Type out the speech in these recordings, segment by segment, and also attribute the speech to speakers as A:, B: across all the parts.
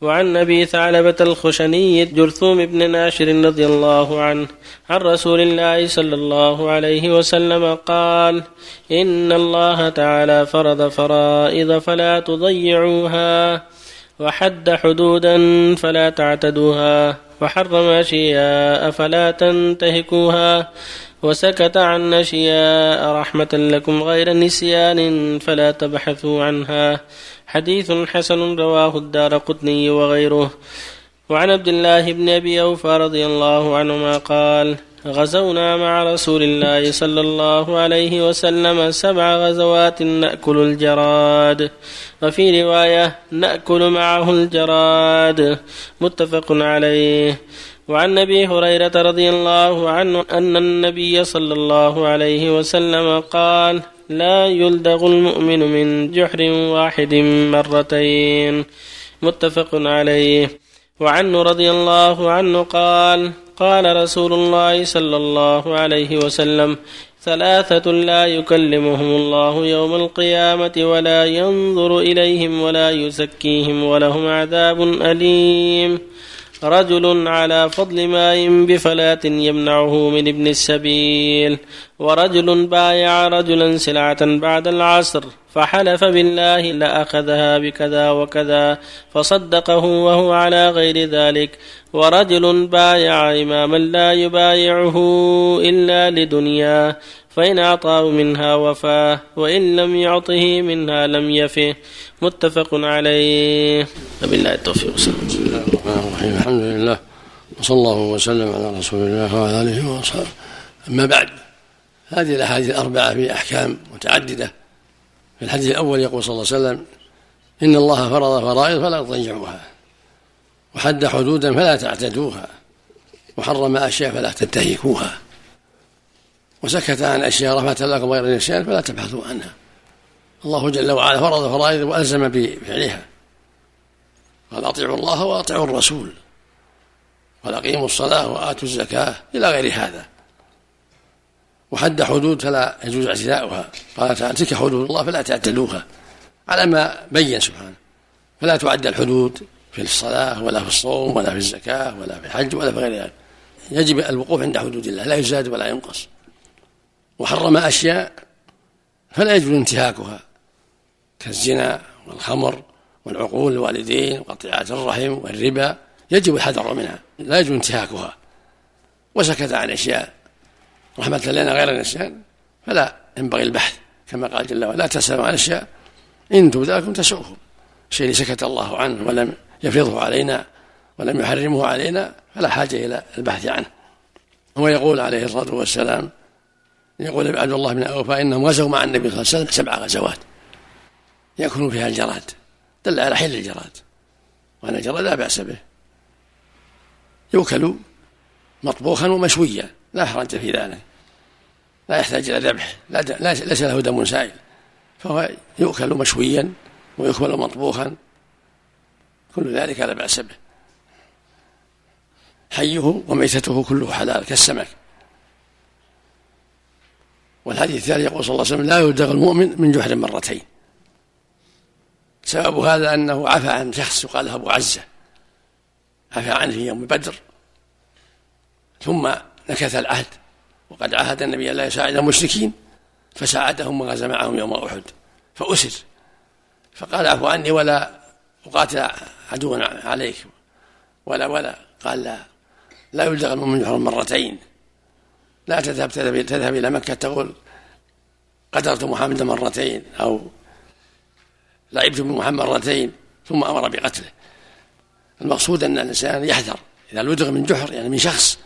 A: وعن أبي ثعلبة الخشني جرثوم بن ناشر رضي الله عنه عن رسول الله صلى الله عليه وسلم قال إن الله تعالى فرض فرائض فلا تضيعوها وحد حدودا فلا تعتدوها وحرم أشياء فلا تنتهكوها وسكت عن أشياء رحمة لكم غير نسيان فلا تبحثوا عنها. حديث حسن رواه الدار قطني وغيره. وعن عبد الله بن أبي أوفى رضي الله عنهما قال غزونا مع رسول الله صلى الله عليه وسلم سبع غزوات نأكل الجراد. وفي رواية نأكل معه الجراد. متفق عليه. وعن أبي هريرة رضي الله عنه أن النبي صلى الله عليه وسلم قال لا يلدغ المؤمن من جحر واحد مرتين. متفق عليه. وعنه رضي الله عنه قال قال رسول الله صلى الله عليه وسلم ثلاثة لا يكلمهم الله يوم القيامة ولا ينظر إليهم ولا يزكيهم ولهم عذاب أليم. رجل على فضل ماء بفلاة يمنعه من ابن السبيل. ورجل بايع رجلا سلعة بعد العصر فحلف بالله لأخذها بكذا وكذا فصدقه وهو على غير ذلك. ورجل بايع إماما لا يبايعه إلا لدنيا فإن أعطاه منها وفاه وإن لم يعطه منها لم يفه. متفق عليه. وبالله التوفيق.
B: الرحمن الرحيم. الحمد لله. وصلى الله وسلم على رسول الله وعلى آله وأصحابه. أما بعد هذه الأحاديث الأربعة في أحكام متعددة. في الحديث الأول يقول صلى الله عليه وسلم إن الله فرض فرائض فلا تضيعوها وحد حدودا فلا تعتدوها وحرم أشياء فلا تنتهكوها وسكت عن أشياء رحمة لكم غير النسيان فلا تبحثوا عنها. الله جل وعلا فرض فرائض وألزم بفعلها. قال أطيعوا الله وأطيعوا الرسول قال أقيموا الصلاة وآتوا الزكاة إلى غير هذا. وحد حدود فلا يجوز اعتداؤها. قال تعالى تلك حدود الله فلا تعتدوها. على ما بين سبحانه. فلا تعد الحدود في الصلاة ولا في الصوم ولا في الزكاة ولا في الحج ولا في غير ذلك. يجب الوقوف عند حدود الله. لا يزاد ولا ينقص. وحرم أشياء فلا يجوز انتهاكها. كالزنا والخمر والعقول الوالدين وقطيعة الرحم والربا يجب الحذر منها. لا يجوز انتهاكها. وسكت عن أشياء. رحمة لنا غير النسيان فلا ينبغي البحث. كما قال جل وعلا لا تسألوا عن أشياء إن تبدأ لكم تسؤهم. الشيء اللي سكت الله عنه ولم يفرضه علينا ولم يحرمه علينا فلا حاجة إلى البحث عنه. هو يقول عليه الصلاة والسلام يقول عبد الله بن أوفى إنهم غزوا مع النبي صلى الله عليه وسلم سبع غزوات. يكون فيها الجراد. دل على حل الجراد وأن الجراد لا بأس به. يؤكل مطبوخا ومشويا لا حرج في ذلك. لا يحتاج إلى ذبح لا ليس له دم سائل. فهو يؤكل مشويا ويؤكل مطبوخا. كل ذلك لا بأس به. حيه وميتته كله حلال كالسمك. والحديث الثاني يقول صلى الله عليه وسلم لا يلدغ المؤمن من جحر مرتين. سبب هذا أنه عفى عن شخص يقال له أبو عزة عفى عنه في يوم بدر. ثم نكث العهد وقد عهد النبي لا يساعد المشركين فساعدهم وغزا معهم يوم أحد فأسر. فقال اعفو عني ولا أقاتل عدوا عليك ولا ولا. قال لا لا يلدغ المؤمن جحر مرتين. لا تذهب تذهب إلى مكة تقول قدرت محمد مرتين أو لعبت بمحمد مرتين ثم أمر بقتله. المقصود أن الإنسان يحذر. إذا لدغ من جحر يعني من شخص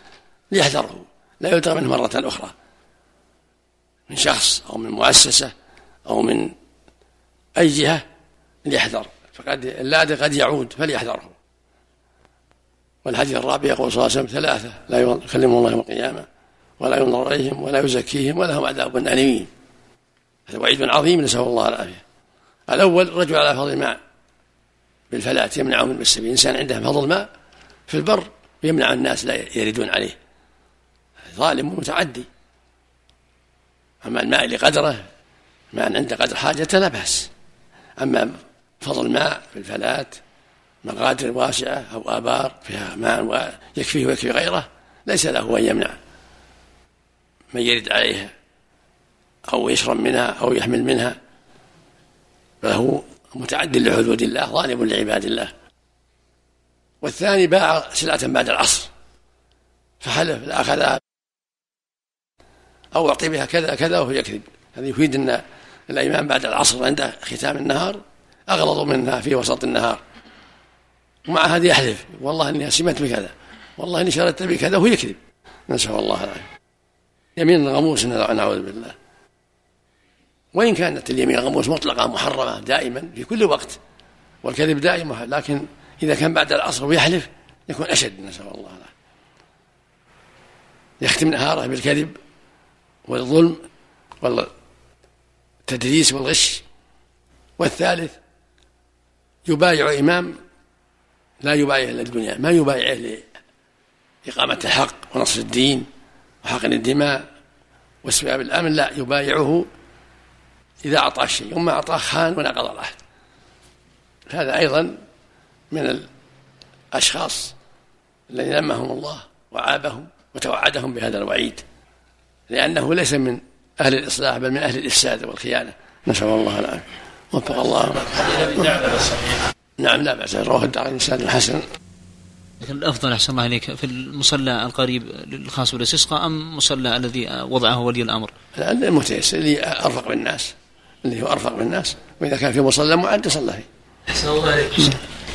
B: ليحذره. لا يلدغ منه مرة أخرى. من شخص أو من مؤسسة أو من أي جهة ليحذر. فقد اللادغ قد يعود فليحذره. والحديث الرابع يقول صلى الله عليه وسلم ثلاثة لا يكلمهم الله يوم القيامة ولا ينظر إليهم ولا يزكيهم ولهم عذاب أليم. هذا وعيد عظيم نسأل الله العافية. الأول رجل على فضل الماء بالفلاة يمنعه من السبيل إنسان عنده فضل ماء في البر يمنع الناس لا يردون عليه. ظالم ومتعدي. أما الماء لقدره ما عنده قدر حاجته لا بأس. أما فضل الماء في الفلاة مقادر واسعة أو آبار فيها ماء يكفيه ويكفي غيره ليس له أن يمنع من يرد عليها أو يشرب منها أو يحمل منها. فهو متعد لحدود الله ظالم لعباد الله. والثاني باع سلعة بعد العصر فحلف لأخذها أو أعطي بها كذا كذا وهو يكذب. هذا يفيد أن الأيمان بعد العصر عند ختام النهار أغلظ منها في وسط النهار. ومع هذا يحلف. والله إني سمعت بكذا. والله إني شردت بكذا وهو يكذب. نسأل الله العافية. يمين غموس نعوذ بالله. وإن كانت اليمين غموس مطلقة محرمة دائما في كل وقت والكذب دائم لكن إذا كان بعد العصر ويحلف يكون أشد نسأل الله العافية. يختم نهاره بالكذب والظلم والتدريس والغش. والثالث يبايع إمام لا يبايع إلا الدنيا ما يبايعه لإقامة الحق ونصر الدين وحقن الدماء واستباب الأمن لا يبايعه إذا أعطاه شيء وما أعطاه خان ونقض العهد هذا أيضا من الأشخاص الذين لمهم الله وعابهم وتوعدهم بهذا الوعيد. لأنه ليس من أهل الإصلاح بل من أهل الإفساد والخيانة. نسأل الله العافية. وفق الله. نعم لا بأس. رواه الدار الإنسان حسن.
C: لكن الأفضل أحسن الله إليك في المصلى القريب الخاص بالاستسقاء أم مصلى الذي وضعه ولي الأمر؟
B: المتيسر اللي أرفق بالناس. اللي هو أرفق بالناس وإذا كان في مصلى معد صلى فيه.
D: أحسن الله عليك.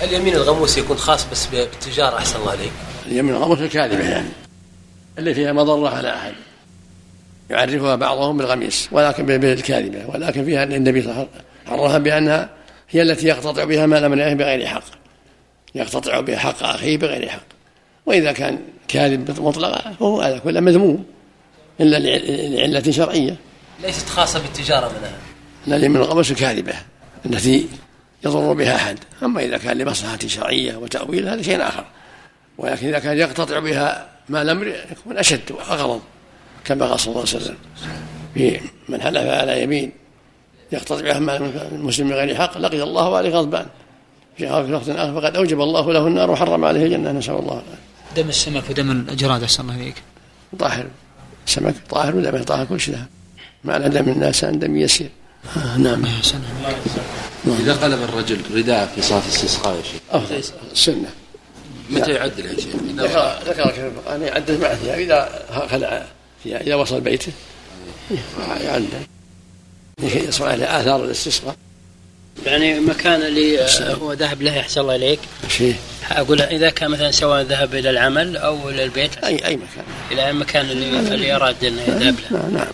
D: اليمين الغموس يكون خاص بس بالتجارة أحسن الله عليك.
B: اليمين الغموس الكاذبة يعني اللي فيها مضره على أحد. يعرفها بعضهم بالغميس ولكن بالكاذبة ولكن فيها النبي صلى الله عليه وسلم عرفها بأنها هي التي يقتطع بها مال من بغير حق. يقتطع بها حق أخيه بغير حق. وإذا كان كاذب مطلقا فهو على كل مذموم إلا لعلة شرعية.
D: ليست خاصة بالتجارة منها.
B: لا من الغمس الكاذبة التي يضر بها أحد. أما إذا كان لمصلحة شرعية وتأويل هذا شيء آخر. ولكن إذا كان يقتطع بها ما الامر يكون أشد واغلظ كما قال صلى الله عليه وسلم في من حلف على يمين يقتطع بها مال المسلم بغير حق لقي الله وعليه غضبان. في وقت آخر فقد أوجب الله له النار وحرم عليه الجنة. نسأل الله
C: دم السمك ودم الجراد أحسن الله إليك.
B: طاهر. السمك طاهر ودم طاهر كل شيء. ما دم الناس عن دم يسير. آه نعم
E: إذا قلب الرجل رداء في صلاة الاستسقاء يا شيخ.
B: أفضل سنة.
E: متى يعدل يا شيخ؟
B: ذكر كيف القرآن يعدل مع ثياب إذا خلع فيها إذا وصل بيته يعدل. يصنع له آثار الاستسقاء.
F: يعني المكان اللي هو ذهب له يحسن الله إليك.
B: شيء
F: أقول إذا كان مثلا سواء ذهب إلى العمل أو إلى البيت.
B: اي أي مكان.
F: إلى المكان اللي, اللي أراد إنه يذهب له.
B: نعم نعم.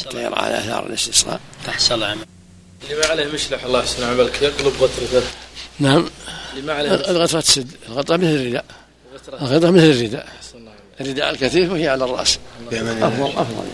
B: حتى يرى على إثار الاستسقاء.
F: أحسن الله عمل
A: اللي ما عليه مشلح الله يحسن عملك يقلب غترته
B: نعم.
A: اللي ما عليه
B: الغطرة تسد. الغطرة مثل الرداء. الغطرة. مثل الرداء. الرداء الكثيف وهي على الرأس. أفضل أفضل.